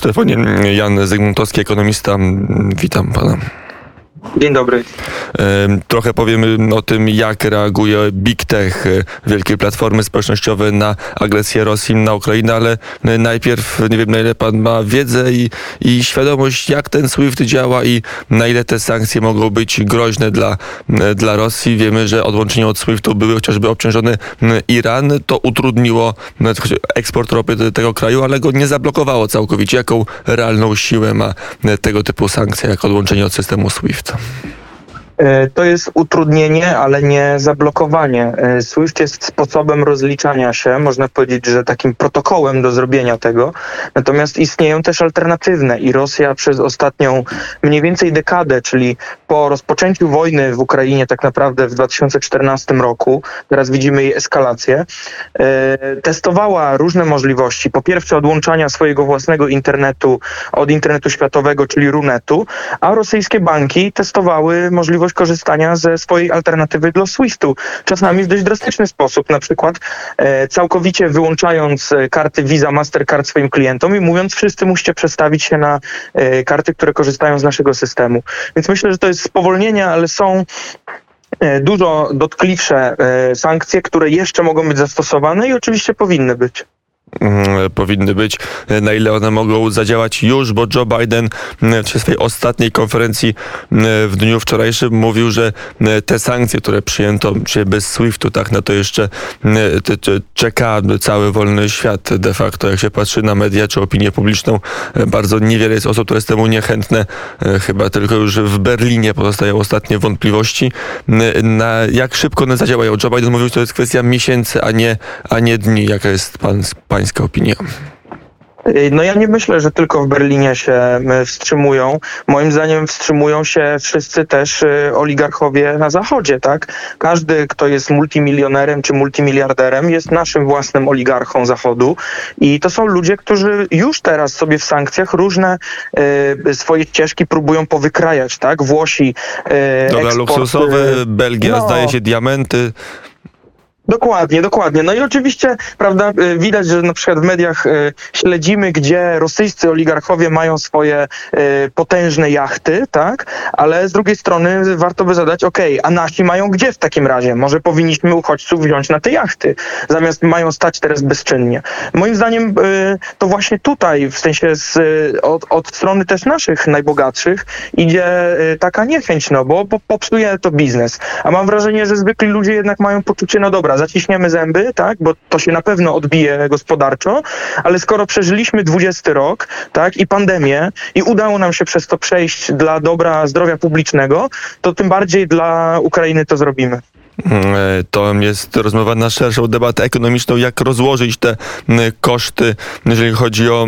Telefonie Jan Zygmuntowski, ekonomista. Witam pana. Dzień dobry. Trochę powiemy o tym, jak reaguje Big Tech, e, wielkie platformy społecznościowe na agresję Rosji na Ukrainę, ale najpierw nie wiem na ile pan ma wiedzę i, i świadomość, jak ten SWIFT działa i na ile te sankcje mogą być groźne dla, dla Rosji. Wiemy, że odłączenie od SWIFT-u były chociażby obciążony Iran. To utrudniło eksport ropy do tego kraju, ale go nie zablokowało całkowicie. Jaką realną siłę ma tego typu sankcja, jak odłączenie od systemu SWIFT? E, to jest utrudnienie, ale nie zablokowanie. E, SWIFT jest sposobem rozliczania się, można powiedzieć, że takim protokołem do zrobienia tego. Natomiast istnieją też alternatywne i Rosja przez ostatnią mniej więcej dekadę, czyli po rozpoczęciu wojny w Ukrainie tak naprawdę w 2014 roku, teraz widzimy jej eskalację, e, testowała różne możliwości. Po pierwsze odłączania swojego własnego internetu od internetu światowego, czyli Runetu, a rosyjskie banki testowały możliwość możliwość korzystania ze swojej alternatywy do SWIFT-u. Czasami w dość drastyczny sposób, na przykład e, całkowicie wyłączając e, karty Visa, Mastercard swoim klientom i mówiąc, wszyscy musicie przestawić się na e, karty, które korzystają z naszego systemu. Więc myślę, że to jest spowolnienie, ale są e, dużo dotkliwsze e, sankcje, które jeszcze mogą być zastosowane i oczywiście powinny być. Mm, powinny być, na ile one mogą zadziałać już, bo Joe Biden mm, w swojej ostatniej konferencji mm, w dniu wczorajszym mówił, że te sankcje, które przyjęto bez SWIFT-u, tak na to jeszcze czeka cały wolny świat de facto. Jak się patrzy na media czy opinię publiczną, bardzo niewiele jest osób, które jest temu niechętne. Chyba tylko już w Berlinie pozostają ostatnie wątpliwości. Na jak szybko one zadziałają? Joe Biden mówił, że to jest kwestia miesięcy, a nie, a nie dni. Jaka jest pan, pan pańska opinia? No ja nie myślę, że tylko w Berlinie się wstrzymują. Moim zdaniem wstrzymują się wszyscy też y, oligarchowie na zachodzie, tak? Każdy, kto jest multimilionerem czy multimiliarderem jest naszym własnym oligarchą zachodu i to są ludzie, którzy już teraz sobie w sankcjach różne y, swoje ścieżki próbują powykrajać, tak? Włosi y, Dobra, luksusowe, Belgia no, zdaje się diamenty. Dokładnie, dokładnie. No i oczywiście, prawda, y, widać, że na przykład w mediach y, śledzimy, gdzie rosyjscy oligarchowie mają swoje y, potężne jachty, tak? Ale z drugiej strony warto by zadać, ok, a nasi mają gdzie w takim razie? Może powinniśmy uchodźców wziąć na te jachty, zamiast mają stać teraz bezczynnie. Moim zdaniem to właśnie tutaj, w sensie z, od, od strony też naszych najbogatszych idzie taka niechęć, no bo popsuje to biznes. A mam wrażenie, że zwykli ludzie jednak mają poczucie, no dobra, zaciśniemy zęby, tak, bo to się na pewno odbije gospodarczo, ale skoro przeżyliśmy 20 rok, tak, i pandemię i udało nam się przez to przejść dla dobra zdrowia publicznego, to tym bardziej dla Ukrainy to zrobimy. E, to jest rozmowa na szerszą debatę ekonomiczną, jak rozłożyć te koszty, jeżeli chodzi o,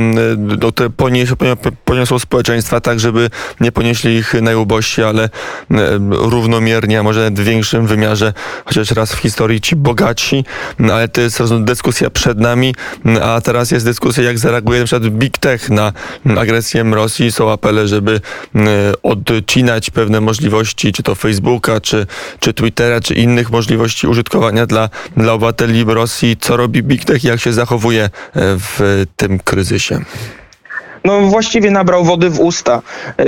o te ponies, poniosło społeczeństwa, tak żeby nie ponieśli ich najubożsi, ale równomiernie, a może w większym wymiarze, chociaż raz w historii ci bogatsi, ale to jest dyskusja przed nami, a teraz jest dyskusja, jak zareaguje na przykład Big Tech na agresję Rosji. Są apele, żeby odcinać pewne możliwości, czy to Facebooka, czy, czy Twittera, czy innych innych możliwości użytkowania dla, dla obywateli Rosji. Co robi Big Tech i jak się zachowuje e, w tym kryzysie? No właściwie nabrał wody w usta. Y,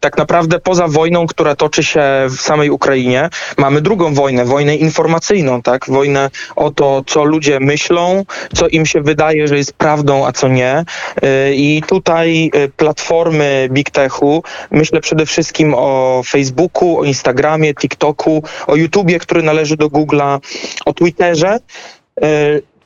tak naprawdę poza wojną, która toczy się w samej Ukrainie, mamy drugą wojnę, wojnę informacyjną, tak? Wojnę o to, co ludzie myślą, co im się wydaje, że jest prawdą, a co nie. Y, I tutaj y, platformy Big Techu, myślę przede wszystkim o Facebooku, o Instagramie, TikToku, o YouTubie, który należy do Google'a, o Twitterze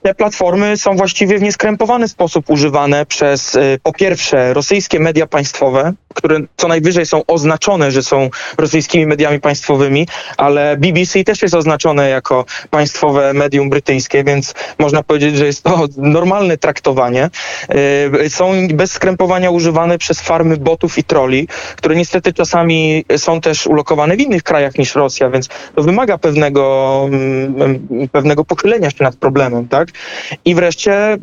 te platformy są właściwie w nieskrępowany sposób używane przez y, po pierwsze rosyjskie media państwowe, które co najwyżej są oznaczone, że są rosyjskimi mediami państwowymi, ale BBC też jest oznaczone jako państwowe medium brytyjskie, więc można powiedzieć, że jest to normalne traktowanie. Y, są bez skrępowania używane przez farmy botów i troli, które niestety czasami są też ulokowane w innych krajach niż Rosja, więc to wymaga pewnego, mm, pewnego pochylenia się nad problemem, tak? I wreszcie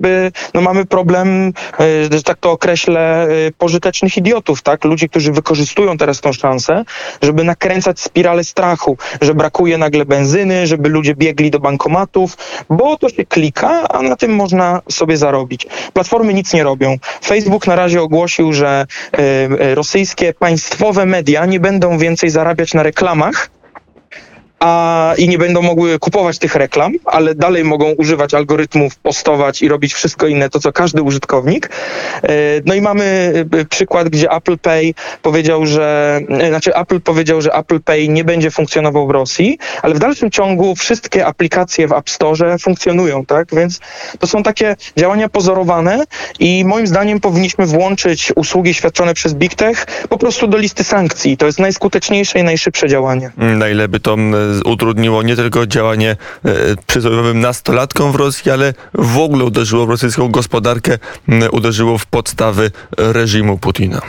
no mamy problem, y, że tak to określę, pożytecznych idiotów, tak? Tak? Ludzi, którzy wykorzystują teraz tą szansę, żeby nakręcać spiralę strachu, że brakuje nagle benzyny, żeby ludzie biegli do bankomatów, bo to się klika, a na tym można sobie zarobić. Platformy nic nie robią. Facebook na razie ogłosił, że e, rosyjskie państwowe media nie będą więcej zarabiać na reklamach, a, i nie będą mogły kupować tych reklam, ale dalej mogą używać algorytmów, postować i robić wszystko inne, to co każdy użytkownik. E, No i mamy e, przykład, gdzie Apple Pay powiedział, że, e, znaczy Apple powiedział, że Apple Pay nie będzie funkcjonował w Rosji, ale w dalszym ciągu wszystkie aplikacje w App Store funkcjonują, tak? Więc to są takie działania pozorowane i moim zdaniem powinniśmy włączyć usługi świadczone przez Big Tech po prostu do listy sankcji. To jest najskuteczniejsze i najszybsze działanie. Na ile by to mm, utrudniło nie tylko działanie e, przysłowiowym nastolatkom w Rosji, ale w ogóle uderzyło w rosyjską gospodarkę, uderzyło w podstawy reżimu Putina.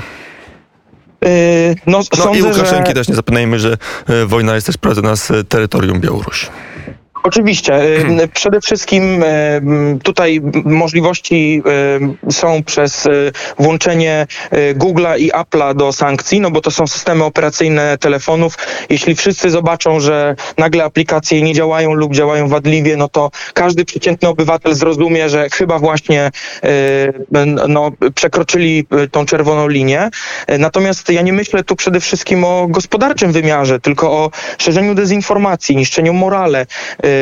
Yy, No, No sądzę, i Łukaszenki że... też nie zapominajmy, że e, wojna jest też prowadzona z e, terytorium Białorusi. Oczywiście. Przede wszystkim tutaj możliwości są przez y, włączenie y, Google'a i Apple'a do sankcji, no bo to są systemy operacyjne telefonów. Jeśli wszyscy zobaczą, że nagle aplikacje nie działają lub działają wadliwie, no to każdy przeciętny obywatel zrozumie, że chyba właśnie n- no, przekroczyli tą czerwoną linię. Natomiast ja nie myślę tu przede wszystkim o gospodarczym wymiarze, tylko o szerzeniu dezinformacji, niszczeniu morale,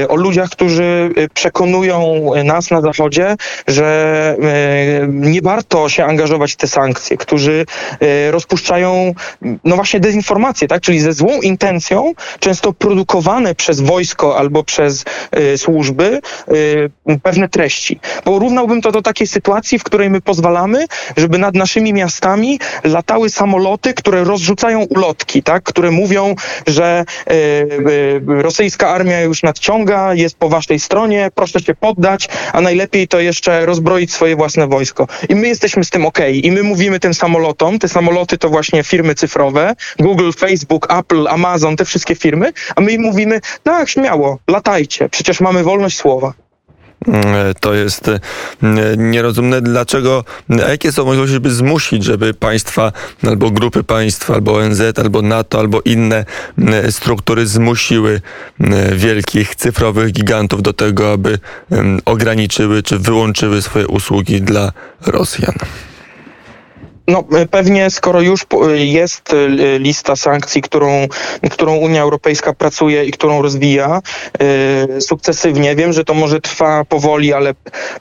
o ludziach, którzy y, przekonują nas na Zachodzie, że y, nie warto się angażować w te sankcje, którzy y, rozpuszczają no właśnie dezinformację, tak? czyli ze złą intencją, często produkowane przez wojsko albo przez y, służby y, pewne treści. Porównałbym to do takiej sytuacji, w której my pozwalamy, żeby nad naszymi miastami latały samoloty, które rozrzucają ulotki, tak? które mówią, że y, y, rosyjska armia już nadciąga, jest po waszej stronie, proszę się poddać, a najlepiej to jeszcze rozbroić swoje własne wojsko. I my jesteśmy z tym okej. I my mówimy tym samolotom, te samoloty to właśnie firmy cyfrowe, Google, Facebook, Apple, Amazon, te wszystkie firmy, a my im mówimy, tak, śmiało, latajcie, przecież mamy wolność słowa. Mm, To jest e, nierozumne. Dlaczego, a jakie są możliwości, żeby zmusić, żeby państwa, albo grupy państw, albo ONZ, albo NATO, albo inne struktury zmusiły wielkich cyfrowych gigantów do tego, aby ograniczyły czy wyłączyły swoje usługi dla Rosjan? No e, pewnie skoro już po- jest e, lista sankcji, którą, którą Unia Europejska pracuje i którą rozwija e, sukcesywnie, wiem, że to może trwa powoli, ale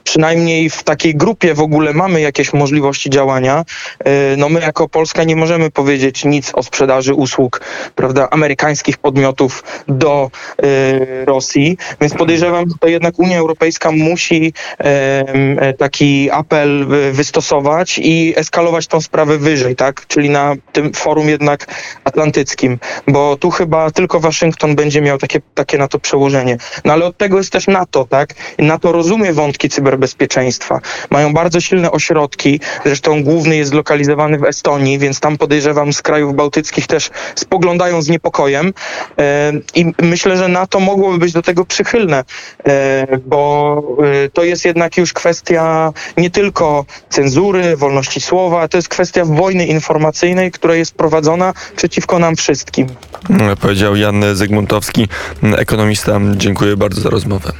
przynajmniej w takiej grupie w ogóle mamy jakieś możliwości działania. E, no my jako Polska nie możemy powiedzieć nic o sprzedaży usług, prawda, amerykańskich podmiotów do e, Rosji, więc podejrzewam, że to jednak Unia Europejska musi e, e, taki apel wy- wystosować i eskalować tą sprawę wyżej, tak? Czyli na tym forum jednak atlantyckim, bo tu chyba tylko Waszyngton będzie miał takie, takie na to przełożenie. No ale od tego jest też NATO, tak? NATO rozumie wątki cyberbezpieczeństwa. Mają bardzo silne ośrodki, zresztą główny jest zlokalizowany w Estonii, więc tam podejrzewam z krajów bałtyckich też spoglądają z niepokojem e, i myślę, że NATO mogłoby być do tego przychylne, e, bo e, to jest jednak już kwestia nie tylko cenzury, wolności słowa, to jest kwestia wojny informacyjnej, która jest prowadzona przeciwko nam wszystkim. Mm, Powiedział Jan Zygmuntowski, ekonomista. Dziękuję bardzo za rozmowę.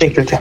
Dziękuję.